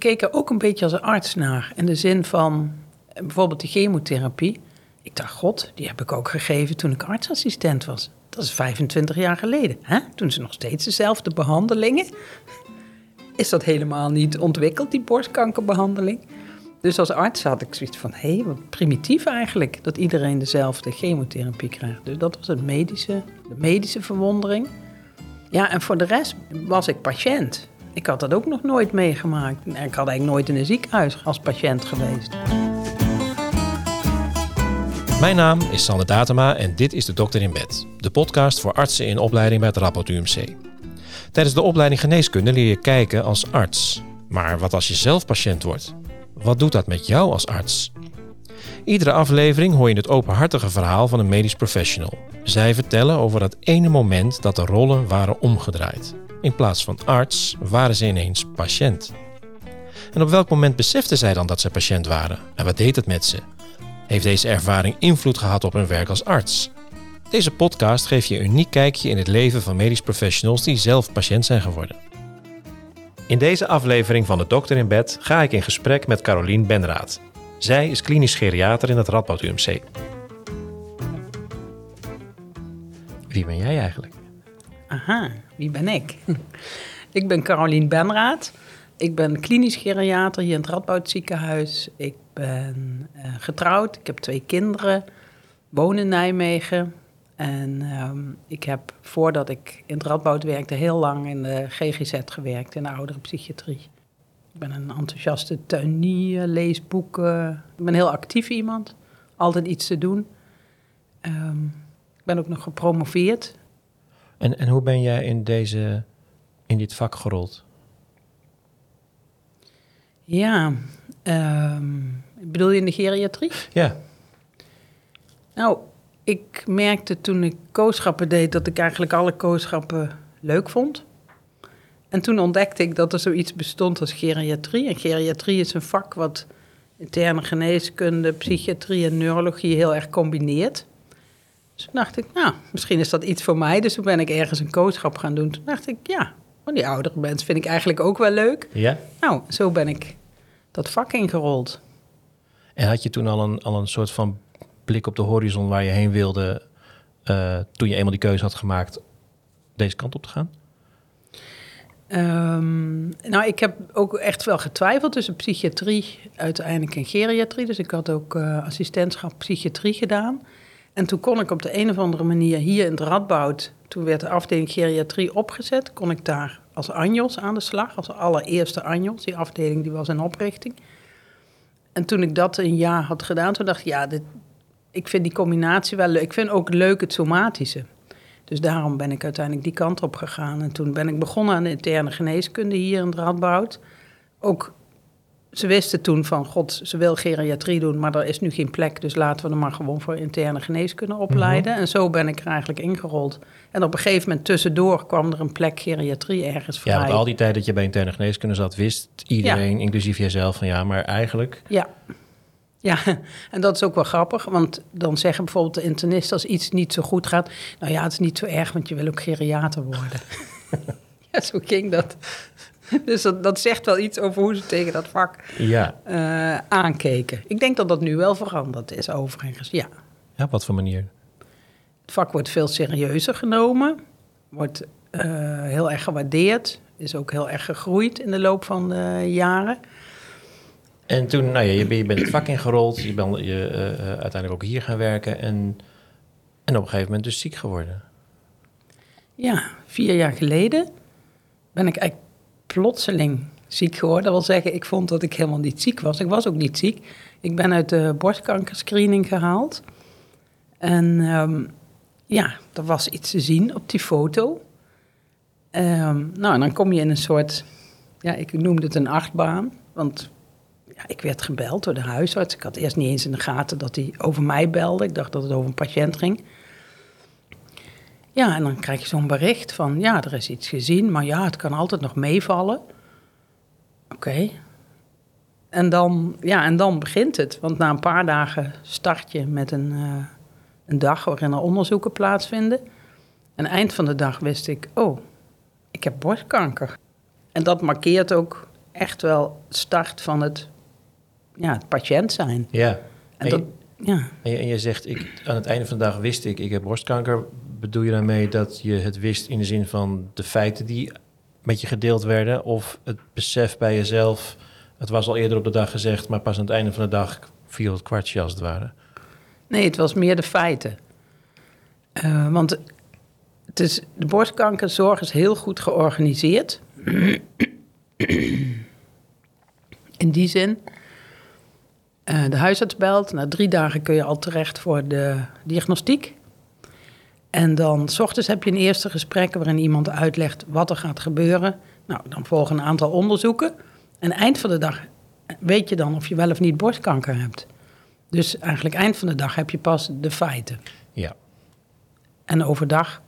keek er ook een beetje als een arts naar. In de zin van eh, bijvoorbeeld de chemotherapie. Ik dacht, god, die heb ik ook gegeven toen ik artsassistent was. Dat is 25 jaar geleden. Hè? Toen ze nog steeds dezelfde behandelingen. Is dat helemaal niet ontwikkeld, die borstkankerbehandeling? Dus als arts had ik zoiets van, hé, hey, wat primitief eigenlijk... dat iedereen dezelfde chemotherapie krijgt. Dus dat was het medische, de medische verwondering. Ja, en voor de rest was ik patiënt. Ik had dat ook nog nooit meegemaakt. Ik had eigenlijk nooit in een ziekenhuis als patiënt geweest. Mijn naam is Sander Datema en dit is de Dokter in Bed. De podcast voor artsen in opleiding bij het Rapport UMC. Tijdens de opleiding geneeskunde leer je kijken als arts. Maar wat als je zelf patiënt wordt? Wat doet dat met jou als arts? Iedere aflevering hoor je het openhartige verhaal van een medisch professional. Zij vertellen over dat ene moment dat de rollen waren omgedraaid. In plaats van arts waren ze ineens patiënt. En op welk moment beseften zij dan dat ze patiënt waren? En wat deed het met ze? Heeft deze ervaring invloed gehad op hun werk als arts? Deze podcast geeft je een uniek kijkje in het leven van medisch professionals die zelf patiënt zijn geworden. In deze aflevering van de Dokter in Bed ga ik in gesprek met Carolien Benraad. Zij is klinisch geriater in het Radboud UMC. Wie ben jij eigenlijk? Aha, wie ben ik? ik ben Carolien Benraad. Ik ben klinisch geriater hier in het Radboud ziekenhuis. Ik ben uh, getrouwd, ik heb twee kinderen, woon in Nijmegen. En um, ik heb voordat ik in het Radboud werkte heel lang in de GGZ gewerkt, in de ouderenpsychiatrie. Ik ben een enthousiaste tuinier, lees boeken. Ik ben heel actief iemand, altijd iets te doen. Um, ik ben ook nog gepromoveerd. En, en hoe ben jij in, deze, in dit vak gerold? Ja, um, bedoel je in de geriatrie? Ja. Nou, ik merkte toen ik kooschappen deed dat ik eigenlijk alle kooschappen leuk vond. En toen ontdekte ik dat er zoiets bestond als geriatrie. En geriatrie is een vak wat interne geneeskunde, psychiatrie en neurologie heel erg combineert. Dus toen dacht ik, nou, misschien is dat iets voor mij. Dus toen ben ik ergens een coachschap gaan doen. Toen dacht ik, ja, oh, die oudere mensen vind ik eigenlijk ook wel leuk. Ja? Nou, zo ben ik dat vak ingerold. En had je toen al een, al een soort van blik op de horizon waar je heen wilde... Uh, toen je eenmaal die keuze had gemaakt deze kant op te gaan? Um, nou, ik heb ook echt wel getwijfeld tussen psychiatrie uiteindelijk en geriatrie. Dus ik had ook uh, assistentschap psychiatrie gedaan. En toen kon ik op de een of andere manier hier in het Radboud... toen werd de afdeling geriatrie opgezet... kon ik daar als Anjos aan de slag, als allereerste Anjos. Die afdeling die was in oprichting. En toen ik dat een jaar had gedaan, toen dacht ik... ja, dit, ik vind die combinatie wel leuk. Ik vind ook leuk het somatische. Dus daarom ben ik uiteindelijk die kant op gegaan. En toen ben ik begonnen aan de interne geneeskunde hier in het Radboud. Ook, ze wisten toen van, god, ze wil geriatrie doen, maar er is nu geen plek. Dus laten we er maar gewoon voor interne geneeskunde opleiden. En zo ben ik er eigenlijk ingerold. En op een gegeven moment tussendoor kwam er een plek geriatrie ergens vrij. Ja, want al die tijd dat je bij interne geneeskunde zat, wist iedereen, inclusief jezelf, van ja, maar eigenlijk... Ja, ja, en dat is ook wel grappig, want dan zeggen bijvoorbeeld de internisten als iets niet zo goed gaat, nou ja, het is niet zo erg, want je wil ook geriater worden. ja, zo ging dat. Dus dat, dat, zegt wel iets over hoe ze tegen dat vak ja. uh, aankeken. Ik denk dat dat nu wel veranderd is, overigens, ja. Ja, op wat voor manier? Het vak wordt veel serieuzer genomen, wordt uh, heel erg gewaardeerd, is ook heel erg gegroeid in de loop van de jaren. En toen, nou ja, je, je bent het vak ingerold, je bent je, uh, uiteindelijk ook hier gaan werken en, en op een gegeven moment dus ziek geworden. Ja, vier jaar geleden ben ik eigenlijk plotseling ziek geworden. Dat wil zeggen, ik vond dat ik helemaal niet ziek was. Ik was ook niet ziek. Ik ben uit de borstkankerscreening gehaald. En um, ja, er was iets te zien op die foto. Um, nou, en dan kom je in een soort, ja, ik noemde het een achtbaan. Want ja, ik werd gebeld door de huisarts. Ik had eerst niet eens in de gaten dat hij over mij belde. Ik dacht dat het over een patiënt ging. Ja, en dan krijg je zo'n bericht van, ja, er is iets gezien, maar ja, het kan altijd nog meevallen. Oké. Okay. En, dan, ja, en dan begint het. Want na een paar dagen start je met een, uh, een dag waarin er onderzoeken plaatsvinden. En eind van de dag wist ik, oh, ik heb borstkanker. En dat markeert ook echt wel start van het, ja, het patiënt zijn. Ja. En En, dat, je, ja, en, je, en je zegt, ik, aan het einde van de dag wist ik, ik heb borstkanker. Bedoel je daarmee dat je het wist in de zin van de feiten die met je gedeeld werden? Of het besef bij jezelf, het was al eerder op de dag gezegd, maar pas aan het einde van de dag viel het kwartje als het ware? nee, het was meer de feiten. Eh, want het is, de borstkankerzorg is heel goed georganiseerd. In die zin, eh, de huisarts belt. Na drie dagen kun je al terecht voor de diagnostiek. En dan, s ochtends heb je een eerste gesprek waarin iemand uitlegt wat er gaat gebeuren. Nou, dan volgen een aantal onderzoeken. En eind van de dag weet je dan of je wel of niet borstkanker hebt. Dus eigenlijk eind van de dag heb je pas de feiten. Ja. En overdag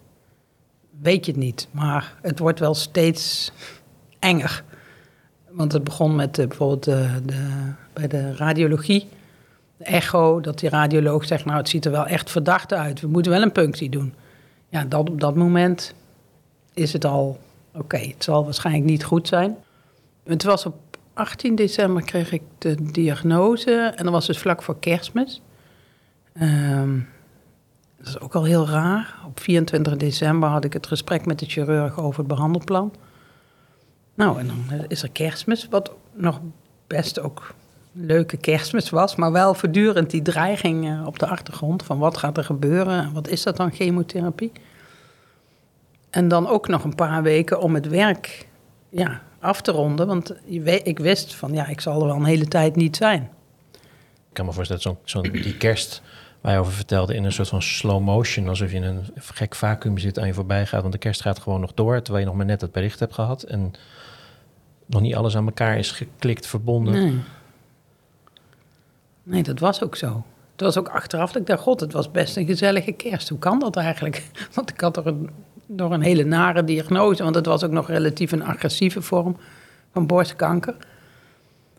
weet je het niet. Maar het wordt wel steeds enger. Want het begon met eh, bijvoorbeeld de, de, bij de radiologie, echo, dat die radioloog zegt, nou het ziet er wel echt verdacht uit. We moeten wel een punctie doen. Ja, dat, op dat moment is het al, oké, het zal waarschijnlijk niet goed zijn. Het was op 18 december kreeg ik de diagnose en dat was dus vlak voor kerstmis. Ehm, dat is ook al heel raar. Op 24 december had ik het gesprek met de chirurg over het behandelplan. Nou, en dan is er kerstmis, wat nog best ook leuke kerstmis was, maar wel voortdurend die dreiging eh, op de achtergrond van wat gaat er gebeuren en wat is dat dan chemotherapie. En dan ook nog een paar weken om het werk ja, af te ronden, want ik wist van ja, ik zal er wel een hele tijd niet zijn. Ik kan me voorstellen dat zo'n, zo'n, die kerst waar je over vertelde in een soort van slow motion, alsof je in een gek vacuüm zit aan je voorbij gaat, want de kerst gaat gewoon nog door, terwijl je nog maar net het bericht hebt gehad en nog niet alles aan elkaar is geklikt, verbonden. Nee. Nee, dat was ook zo. Het was ook achteraf dat ik dacht, god, het was best een gezellige kerst. Hoe kan dat eigenlijk? Want ik had er door een hele nare diagnose, want het was ook nog relatief een agressieve vorm van borstkanker.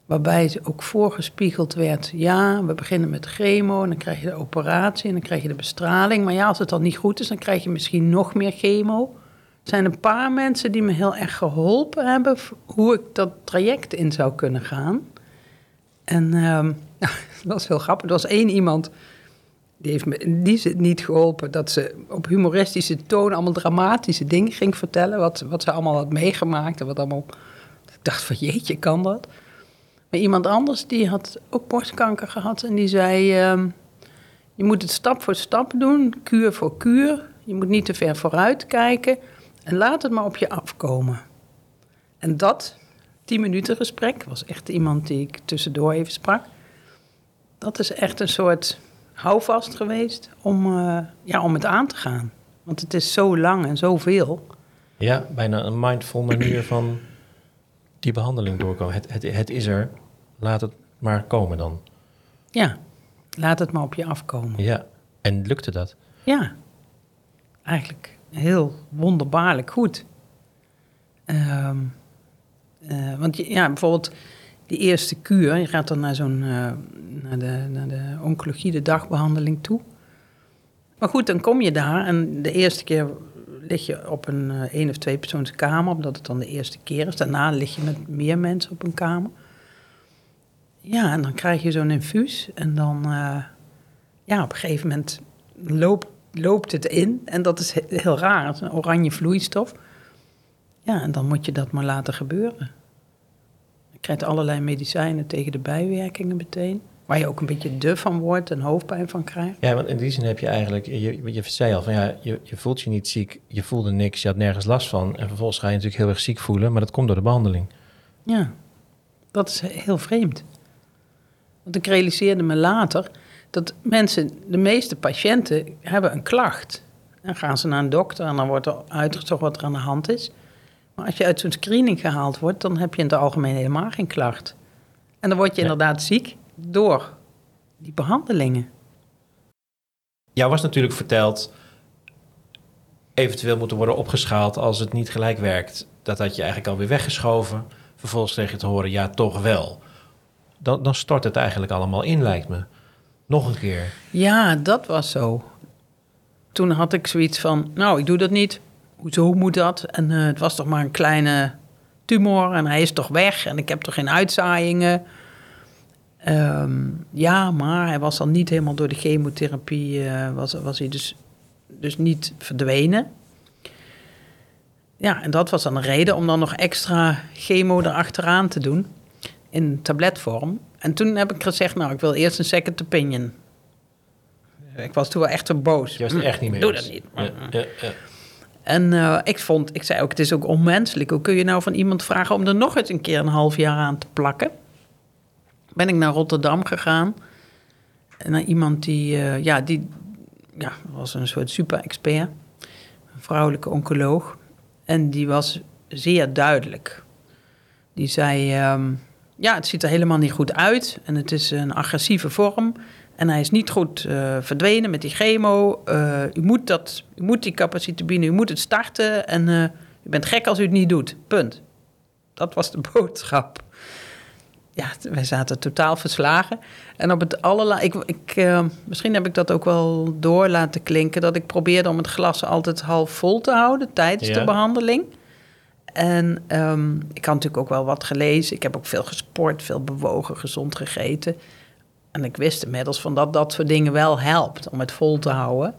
Waarbij ze ook voorgespiegeld werd, ja, we beginnen met chemo en dan krijg je de operatie en dan krijg je de bestraling. Maar ja, als het dan niet goed is, dan krijg je misschien nog meer chemo. Er zijn een paar mensen die me heel erg geholpen hebben hoe ik dat traject in zou kunnen gaan. En ehm, ja, dat was heel grappig. Er was één iemand, die heeft me die zin niet geholpen... dat ze op humoristische toon allemaal dramatische dingen ging vertellen... wat, wat ze allemaal had meegemaakt en wat allemaal... Ik dacht van jeetje, kan dat? Maar iemand anders, die had ook borstkanker gehad... en die zei, ehm, je moet het stap voor stap doen, kuur voor kuur. Je moet niet te ver vooruit kijken... en laat het maar op je afkomen. En dat 10 minuten gesprek. was echt iemand die ik tussendoor even sprak. Dat is echt een soort houvast geweest om, eh, ja, om het aan te gaan. Want het is zo lang en zoveel. Ja, bijna een mindful manier van die behandeling doorkomen. Het, het, het is er, laat het maar komen dan. Ja, laat het maar op je afkomen. Ja, en lukte dat? Ja, eigenlijk heel wonderbaarlijk goed. Ehm, eh, want ja, bijvoorbeeld die eerste kuur, je gaat dan naar zo'n eh, naar de, naar de oncologie, de dagbehandeling toe. Maar goed, dan kom je daar en de eerste keer lig je op een eh, één of twee persoonskamer, omdat het dan de eerste keer is. Daarna lig je met meer mensen op een kamer. Ja, en dan krijg je zo'n infuus en dan, eh, ja, op een gegeven moment loopt, loopt het in. En dat is he- heel raar, een oranje vloeistof. Ja, en dan moet je dat maar laten gebeuren. Krijgt allerlei medicijnen tegen de bijwerkingen meteen. Waar je ook een beetje duf van wordt en hoofdpijn van krijgt. Ja, want in die zin heb je eigenlijk, je, je zei al van ja, je, je voelt je niet ziek, je voelde niks, je had nergens last van. En vervolgens ga je natuurlijk heel erg ziek voelen, maar dat komt door de behandeling. Ja, dat is heel vreemd. Want ik realiseerde me later dat mensen, de meeste patiënten, hebben een klacht. Dan gaan ze naar een dokter en dan wordt er uitgezocht wat er aan de hand is. Maar als je uit zo'n screening gehaald wordt, dan heb je in het algemeen helemaal geen klacht. En dan word je Nee. inderdaad ziek door die behandelingen. Jou was natuurlijk verteld, eventueel moeten worden opgeschaald als het niet gelijk werkt. Dat had je eigenlijk alweer weggeschoven. Vervolgens kreeg je te horen, ja, toch wel. Dan, dan stort het eigenlijk allemaal in, lijkt me. Nog een keer. Ja, dat was zo. Toen had ik zoiets van, nou, ik doe dat niet. Hoezo moet dat? En eh, het was toch maar een kleine tumor en hij is toch weg en ik heb toch geen uitzaaiingen. Ehm, ja, maar hij was dan niet helemaal door de chemotherapie, eh, was, was hij dus, dus niet verdwenen. Ja, en dat was dan een reden om dan nog extra chemo erachteraan te doen in tabletvorm. En toen heb ik gezegd, nou, ik wil eerst een second opinion. Ik was toen wel echt zo boos. Je was er echt niet mee Doe dat niet. Ja, ja, ja. En eh, ik vond, ik zei ook, het is ook onmenselijk. Hoe kun je nou van iemand vragen om er nog eens een keer een half jaar aan te plakken? Ben ik naar Rotterdam gegaan. En naar iemand die, eh, ja, die ja, was een soort super-expert. Een vrouwelijke oncoloog. En die was zeer duidelijk. Die zei, ehm, ja, het ziet er helemaal niet goed uit. En het is een agressieve vorm. En hij is niet goed eh, verdwenen met die chemo. Eh, u, moet dat, u moet die u moet het starten. En eh, u bent gek als u het niet doet. Punt. Dat was de boodschap. Ja, wij zaten totaal verslagen. En op het allerla... Ik, ik, misschien heb ik dat ook wel door laten klinken... dat ik probeerde om het glas altijd half vol te houden tijdens Ja. de behandeling. En ehm, ik had natuurlijk ook wel wat gelezen. Ik heb ook veel gesport, veel bewogen, gezond gegeten. En ik wist inmiddels van dat dat soort dingen wel helpt om het vol te houden.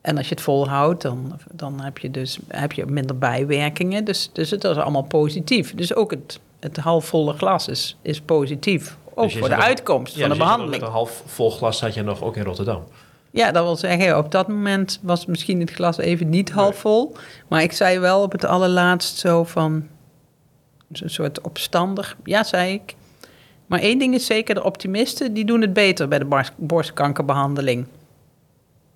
En als je het volhoudt, dan, dan heb je dus heb je minder bijwerkingen. Dus, dus het is allemaal positief. Dus ook het, het halfvolle glas is, is positief. Ook Dus voor de uitkomst Ja, van dus de ook behandeling. Met een half vol glas zat je nog ook in Rotterdam. Ja, dat wil zeggen, op dat moment was misschien het glas even niet half vol. Maar ik zei wel op het allerlaatst zo van... Zo'n soort opstandig. Ja, zei ik. Maar één ding is zeker, de optimisten die doen het beter bij de borstkankerbehandeling.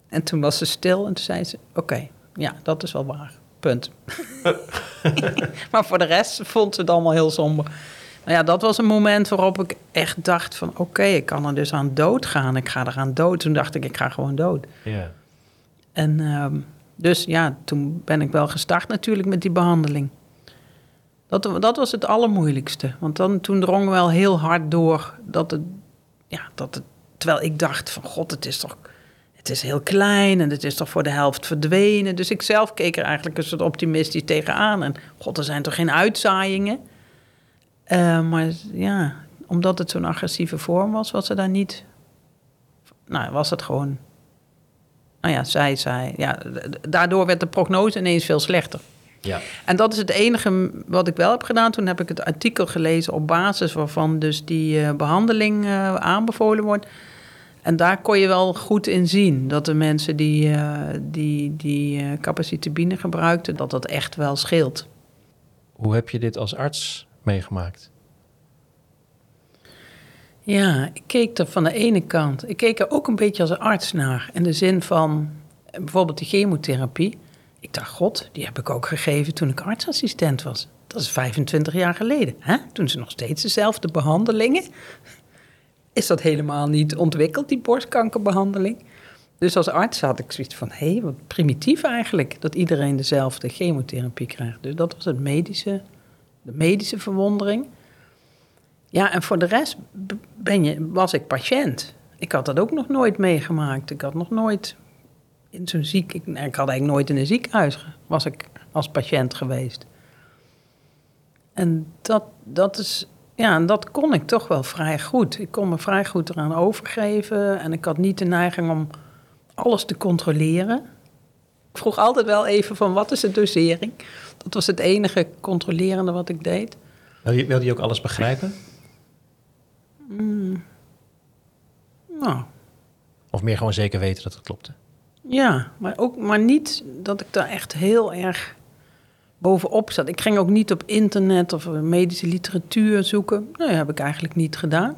En toen was ze stil en toen zei ze, oké, ja, dat is wel waar. Punt. maar voor de rest vond ze het allemaal heel somber. Nou ja, dat was een moment waarop ik echt dacht van... oké, ik kan er dus aan dood gaan. Ik ga er aan dood. Toen dacht ik, ik ga gewoon dood. Ja. En ehm, dus ja, toen ben ik wel gestart natuurlijk met die behandeling. Dat, dat was het allermoeilijkste. Want dan, toen drong wel heel hard door dat het, ja, dat het... Terwijl ik dacht van, god, het is toch... Het is heel klein en het is toch voor de helft verdwenen. Dus ik zelf keek er eigenlijk een soort optimistisch tegenaan. En god, er zijn toch geen uitzaaiingen? Eh, maar ja, omdat het zo'n agressieve vorm was, was er daar niet... Nou, was het gewoon nou ja, zij zei, ja, daardoor werd de prognose ineens veel slechter. Ja. En dat is het enige wat ik wel heb gedaan. Toen heb ik het artikel gelezen op basis waarvan dus die eh, behandeling eh, aanbevolen wordt. En daar kon je wel goed in zien dat de mensen die, eh, die, die capacitibine gebruikten, dat dat echt wel scheelt. Hoe heb je dit als arts meegemaakt? Ja, ik keek er van de ene kant. Ik keek er ook een beetje als arts naar. In de zin van bijvoorbeeld de chemotherapie. Ik dacht, god, die heb ik ook gegeven toen ik artsassistent was. Dat is 25 jaar geleden. Hè? Toen ze nog steeds dezelfde behandelingen. Is dat helemaal niet ontwikkeld, die borstkankerbehandeling? Dus als arts had ik zoiets van, hé, wat primitief eigenlijk... dat iedereen dezelfde chemotherapie krijgt. Dus dat was het medische, de medische verwondering. Ja, en voor de rest ben je, was ik patiënt. Ik had dat ook nog nooit meegemaakt. Ik had nog nooit in zo'n ziek... Ik, nou, ik had eigenlijk nooit in een ziekenhuis was ik als patiënt geweest. En dat, dat is... Ja, en dat kon ik toch wel vrij goed. Ik kon me vrij goed eraan overgeven. En ik had niet de neiging om alles te controleren. Ik vroeg altijd wel even van, wat is de dosering? Dat was het enige controlerende wat ik deed. Wilde je, wilde je ook alles begrijpen? Nou, Of meer gewoon zeker weten dat het klopte? Ja, maar, ook, maar niet dat ik daar echt heel erg bovenop zat. Ik ging ook niet op internet of medische literatuur zoeken. Nee, dat heb ik eigenlijk niet gedaan.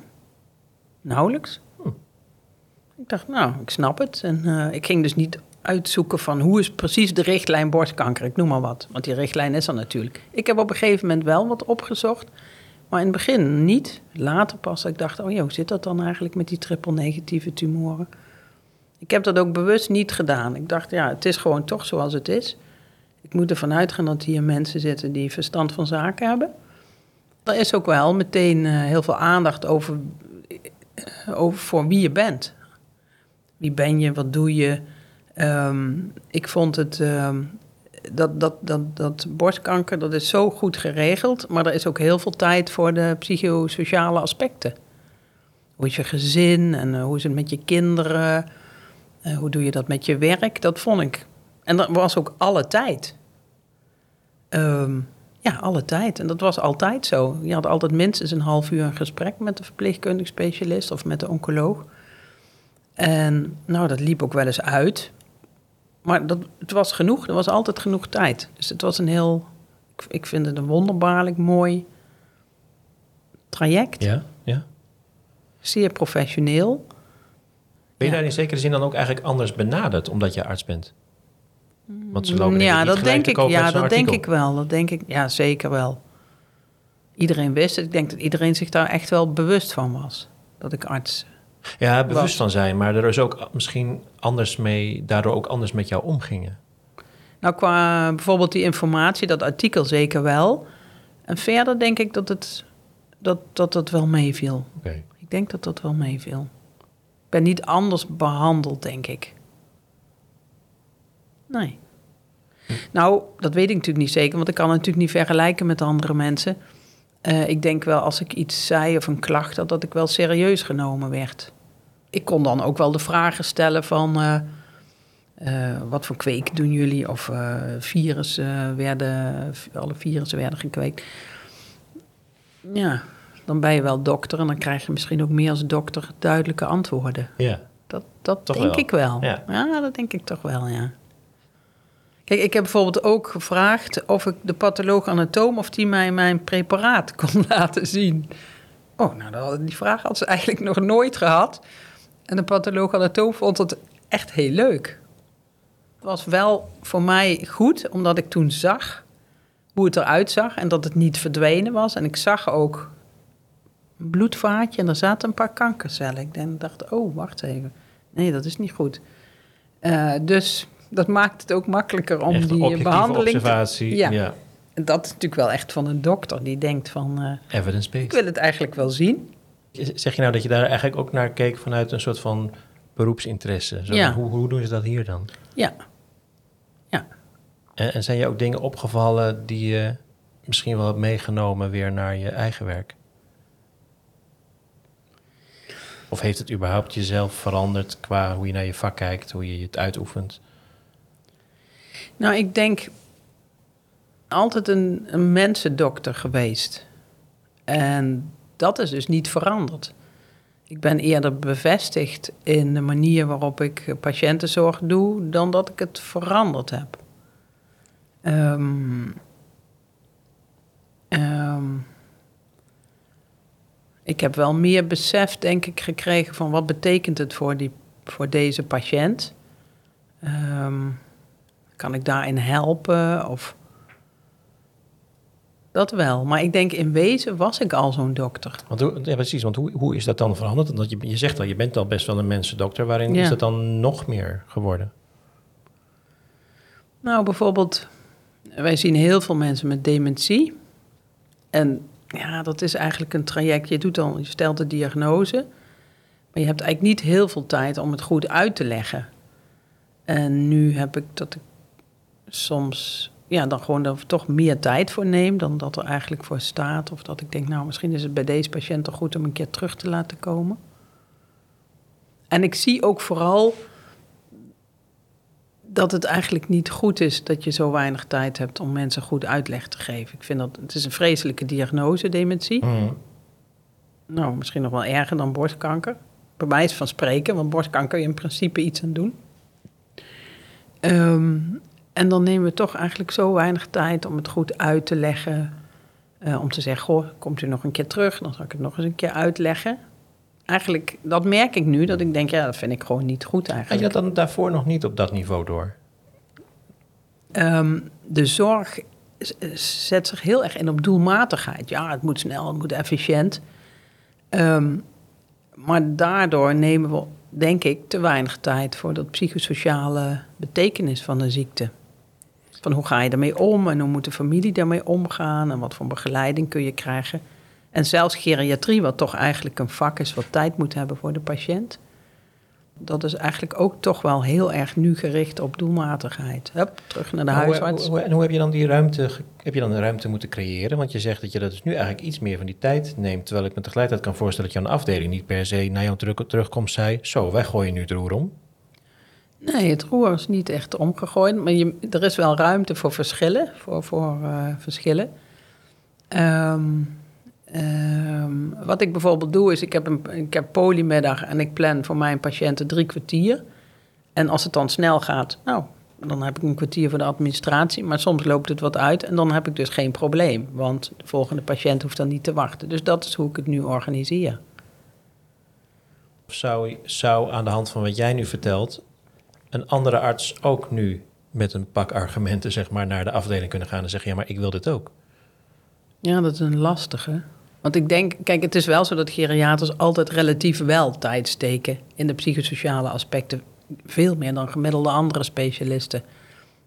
Nauwelijks. Ik dacht, nou, ik snap het. En eh, ik ging dus niet uitzoeken van hoe is precies de richtlijn borstkanker. Ik noem maar wat, want die richtlijn is er natuurlijk. Ik heb op een gegeven moment wel wat opgezocht. Maar in het begin niet. Later pas dat ik dacht, oh ja, hoe zit dat dan eigenlijk met die triple negatieve tumoren? Ik heb dat ook bewust niet gedaan. Ik dacht, ja, het is gewoon toch zoals het is. Ik moet ervan uitgaan dat hier mensen zitten die verstand van zaken hebben. Er is ook wel meteen eh, heel veel aandacht over, eh, over voor wie je bent. Wie ben je, wat doe je? Ehm, ik vond het, ehm, dat, dat, dat, dat borstkanker, dat is zo goed geregeld. Maar er is ook heel veel tijd voor de psychosociale aspecten. Hoe is je gezin en eh, hoe is het met je kinderen? Eh, hoe doe je dat met je werk? Dat vond ik. En dat was ook alle tijd. Ehm, ja, alle tijd. En dat was altijd zo. Je had altijd minstens een half uur een gesprek met de verpleegkundig specialist of met de oncoloog. En nou, dat liep ook wel eens uit. Maar dat, het was genoeg. Er was altijd genoeg tijd. Dus het was een heel... Ik, ik vind het een wonderbaarlijk mooi traject. Ja, ja. Zeer professioneel. Ben je daar in zekere zin dan ook eigenlijk anders benaderd omdat je arts bent? Want ze lopen ja, niet dat denk ik, ja, dat denk ik wel. Dat denk ik, ja, zeker wel. Iedereen wist het. Ik denk dat iedereen zich daar echt wel bewust van was. Dat ik arts... Ja, bewust was. van zijn, maar er is ook misschien anders mee, daardoor ook anders met jou omgingen. Nou, qua bijvoorbeeld die informatie, dat artikel zeker wel. En verder denk ik dat het, dat, dat, het wel meeviel. Oké. Ik denk dat dat wel meeviel. Ben niet anders behandeld, denk ik. Nee. Nou, dat weet ik natuurlijk niet zeker, want ik kan het natuurlijk niet vergelijken met andere mensen. Eh, ik denk wel als ik iets zei of een klacht had, dat ik wel serieus genomen werd. Ik kon dan ook wel de vragen stellen van... eh, eh, wat voor kweek doen jullie? Of virussen werden, alle virussen werden gekweekt. Ja, dan ben je wel dokter en dan krijg je misschien ook meer als dokter duidelijke antwoorden. Ja. Dat, dat Toch denk wel? ik wel. Ja. Ja. dat denk ik toch wel, ja. Kijk, ik heb bijvoorbeeld ook gevraagd of ik de patholoog-anatoom... of die mij mijn preparaat kon laten zien. Oh, nou, die vraag had ze eigenlijk nog nooit gehad. En de patholoog-anatoom vond het echt heel leuk. Het was wel voor mij goed, omdat ik toen zag hoe het eruit zag... en dat het niet verdwenen was. En ik zag ook bloedvaatje en daar zaten een paar kankercellen. Ik denk- dacht, oh, wacht even. Nee, dat is niet goed. Eh, dus dat maakt het ook makkelijker om Echt die behandeling... te- observatie. Ja. ja. En dat is natuurlijk wel echt van een dokter die denkt van... eh, ik Evidence-based. wil het eigenlijk wel zien. Zeg je nou dat je daar eigenlijk ook naar keek vanuit een soort van beroepsinteresse? Zo, Ja. hoe, hoe doen ze dat hier dan? Ja, ja. En, en zijn je ook dingen opgevallen die je misschien wel hebt meegenomen weer naar je eigen werk? Of heeft het überhaupt jezelf veranderd qua hoe je naar je vak kijkt, hoe je het uitoefent? Nou, ik denk altijd een, een mensendokter geweest. En dat is dus niet veranderd. Ik ben eerder bevestigd in de manier waarop ik patiëntenzorg doe, dan dat ik het veranderd heb. Ehm, ik heb wel meer besef, denk ik, gekregen van wat betekent het voor, die, voor deze patiënt. Ehm, kan ik daarin helpen? Of dat wel. Maar ik denk in wezen was ik al zo'n dokter. Want ja, precies, want hoe, hoe is dat dan veranderd? Omdat je, je zegt al, je bent al best wel een mensendokter. Waarin Ja. is dat dan nog meer geworden? Nou, bijvoorbeeld, wij zien heel veel mensen met dementie. En ja, dat is eigenlijk een traject. Je, doet dan, je stelt de diagnose, maar je hebt eigenlijk niet heel veel tijd om het goed uit te leggen. En nu heb ik dat ik soms ja, dan gewoon er toch meer tijd voor neem dan dat er eigenlijk voor staat. Of dat ik denk, nou, misschien is het bij deze patiënt toch goed om een keer terug te laten komen. En ik zie ook vooral dat het eigenlijk niet goed is dat je zo weinig tijd hebt om mensen goed uitleg te geven. Ik vind dat het is een vreselijke diagnose, dementie. Mhm. Nou, misschien nog wel erger dan borstkanker. Bij mij is het van spreken, want borstkanker kun je in principe iets aan doen. Ehm, en dan nemen we toch eigenlijk zo weinig tijd om het goed uit te leggen. Eh, om te zeggen, goh, komt u nog een keer terug? Dan zal ik het nog eens een keer uitleggen. Eigenlijk, dat merk ik nu, dat ik denk, ja, dat vind ik gewoon niet goed Had eigenlijk. je dat dan daarvoor nog niet op dat niveau door? Ehm, de zorg zet zich heel erg in op doelmatigheid. Ja, het moet snel, het moet efficiënt. Ehm, maar daardoor nemen we, denk ik, te weinig tijd voor dat psychosociale betekenis van de ziekte. Van hoe ga je ermee om en hoe moet de familie daarmee omgaan en wat voor begeleiding kun je krijgen. En zelfs geriatrie, wat toch eigenlijk een vak is wat tijd moet hebben voor de patiënt. Dat is eigenlijk ook toch wel heel erg nu gericht op doelmatigheid. Hup, terug naar de huisarts. Hoe, hoe, en hoe heb je dan die ruimte, heb je dan de ruimte moeten creëren? Want je zegt dat je dat dus nu eigenlijk iets meer van die tijd neemt. Terwijl ik me tegelijkertijd kan voorstellen dat je aan de afdeling niet per se naar jouw terug, terugkomst zei... Zo, wij gooien nu het roer om. Nee, het roer is niet echt omgegooid. Maar je, er is wel ruimte voor verschillen. Voor, voor eh, verschillen. Ehm, ehm, wat ik bijvoorbeeld doe, is ik heb een ik heb polymiddag en ik plan voor mijn patiënten drie kwartier. En als het dan snel gaat, nou, dan heb ik een kwartier voor de administratie. Maar soms loopt het wat uit en dan heb ik dus geen probleem. Want de volgende patiënt hoeft dan niet te wachten. Dus dat is hoe ik het nu organiseer. Zou, zou aan de hand van wat jij nu vertelt... een andere arts ook nu met een pak argumenten zeg maar, naar de afdeling kunnen gaan... en zeggen, ja, maar ik wil dit ook. Ja, dat is een lastige. Want ik denk, kijk, het is wel zo dat geriaters altijd relatief wel tijd steken in de psychosociale aspecten. Veel meer dan gemiddelde andere specialisten.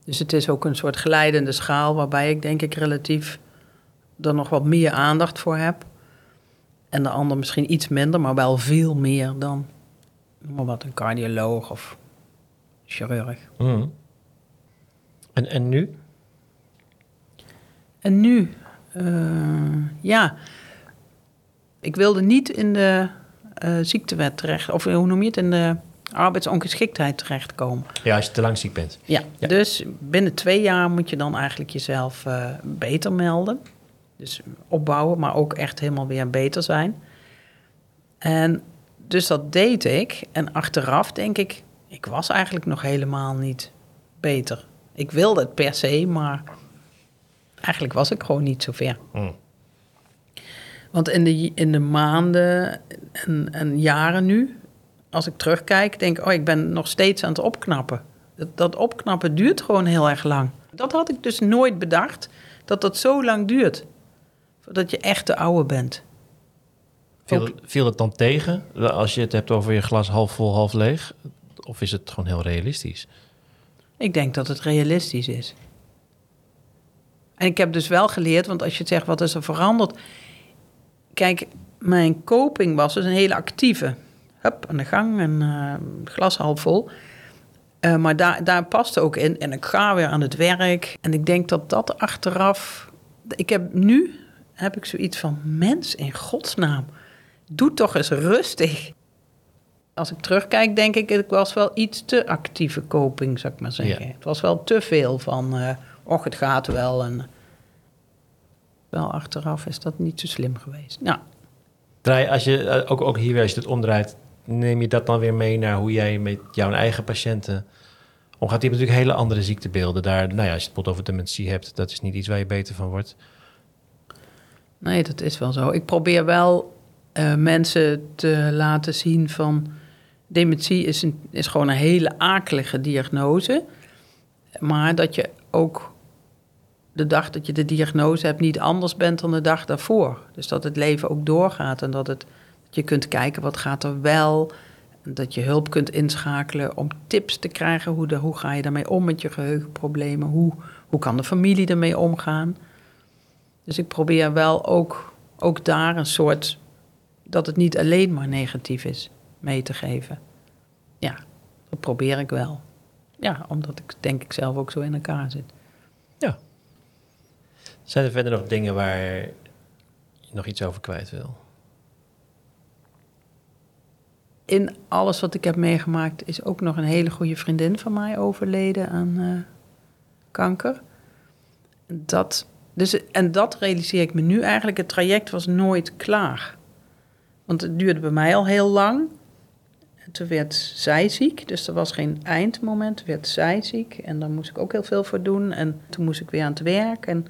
Dus het is ook een soort glijdende schaal waarbij ik denk ik relatief er nog wat meer aandacht voor heb. En de ander misschien iets minder, maar wel veel meer dan noem maar wat, een cardioloog of chirurg. Mhm. En, en nu? En nu, eh, ja, ik wilde niet in de eh, ziektewet terecht, of hoe noem je het, in de arbeidsongeschiktheid terechtkomen. Ja, als je te lang ziek bent. Ja, Ja. dus binnen twee jaar moet je dan eigenlijk jezelf eh, beter melden. Dus opbouwen, maar ook echt helemaal weer beter zijn. En dus dat deed ik. En achteraf denk ik, ik was eigenlijk nog helemaal niet beter. Ik wilde het per se, maar eigenlijk was ik gewoon niet zo ver. Mhm. Want in de, in de maanden en, en jaren nu, als ik terugkijk, denk ik, oh, ik ben nog steeds aan het opknappen. Dat, dat opknappen duurt gewoon heel erg lang. Dat had ik dus nooit bedacht, dat dat zo lang duurt. Voordat je echt de oude bent. Viel, viel het dan tegen als je het hebt over je glas half vol, half leeg? Of is het gewoon heel realistisch? Ik denk dat het realistisch is. En ik heb dus wel geleerd, want als je zegt wat is er veranderd. Kijk, mijn coping was dus een hele actieve. Hup, aan de gang en eh, glas half vol. Eh, maar daar, daar paste ook in. En ik ga weer aan het werk. En ik denk dat dat achteraf. Ik heb nu heb ik zoiets van mens in godsnaam. Doe toch eens rustig. Als ik terugkijk, denk ik, ik was wel iets te actieve coping, zou ik maar zeggen. Ja. Het was wel te veel van, eh och, het gaat wel. En wel achteraf is dat niet zo slim geweest. Nou, Draai, als je, eh, ook, ook hier weer, als je het omdraait, neem je dat dan weer mee naar hoe jij met jouw eigen patiënten omgaat? Die hebben natuurlijk hele andere ziektebeelden. Daar, nou ja, als je het bijvoorbeeld over dementie hebt, dat is niet iets waar je beter van wordt. Nee, dat is wel zo. Ik probeer wel eh, mensen te laten zien van... dementie is, een, is gewoon een hele akelige diagnose. Maar dat je ook de dag dat je de diagnose hebt... niet anders bent dan de dag daarvoor. Dus dat het leven ook doorgaat en dat, het, dat je kunt kijken wat gaat er wel... Dat je hulp kunt inschakelen om tips te krijgen. Hoe, de, hoe ga je daarmee om met je geheugenproblemen? Hoe, hoe kan de familie ermee omgaan? Dus ik probeer wel ook, ook daar een soort, dat het niet alleen maar negatief is, mee te geven. Ja, dat probeer ik wel. Ja, omdat ik denk ik zelf ook zo in elkaar zit. Ja. Zijn er verder nog dingen waar je nog iets over kwijt wil? In alles wat ik heb meegemaakt is ook nog een hele goede vriendin van mij overleden aan eh, kanker. Dat, dus, en dat realiseer ik me nu eigenlijk. Het traject was nooit klaar. Want het duurde bij mij al heel lang. En toen werd zij ziek, dus er was geen eindmoment. Toen werd zij ziek en daar moest ik ook heel veel voor doen. En toen moest ik weer aan het werk. En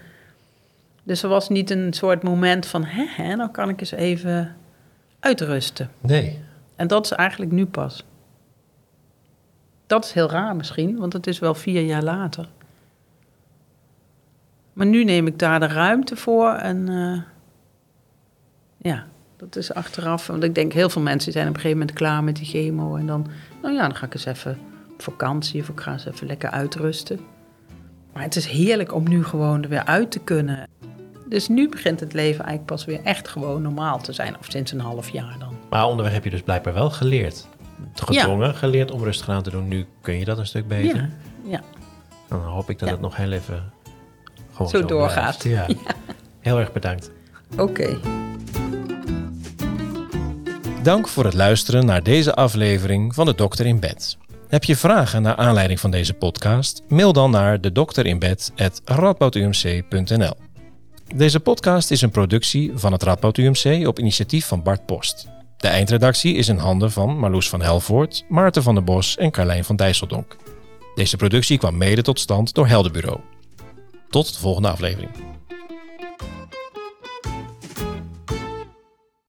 dus er was niet een soort moment van, hè, hè, nou kan ik eens even uitrusten. Nee. En dat is eigenlijk nu pas. Dat is heel raar misschien, want het is wel vier jaar later. Maar nu neem ik daar de ruimte voor en eh, ja, dat is achteraf. Want ik denk heel veel mensen zijn op een gegeven moment klaar met die chemo en dan, nou ja, dan ga ik eens even op vakantie of ik ga eens even lekker uitrusten. Maar het is heerlijk om nu gewoon er weer uit te kunnen. Dus nu begint het leven eigenlijk pas weer echt gewoon normaal te zijn, of sinds een half jaar dan. Maar onderweg heb je dus blijkbaar wel geleerd. gedwongen geleerd om rustig aan te doen. Nu kun je dat een stuk beter. Ja, ja. Dan hoop ik dat Ja. het nog heel even gewoon Zo zo, doorgaat. Ja. Heel erg bedankt. oké. Dank voor het luisteren naar deze aflevering van De Dokter in Bed. Heb je vragen naar aanleiding van deze podcast? Mail dan naar de. Deze podcast is een productie van het Radboud UMC op initiatief van Bart Post. De eindredactie is in handen van Marloes van Helvoort, Maarten van der Bos en Carlijn van Dijsseldonk. Deze productie kwam mede tot stand door Heldenbureau. Tot de volgende aflevering.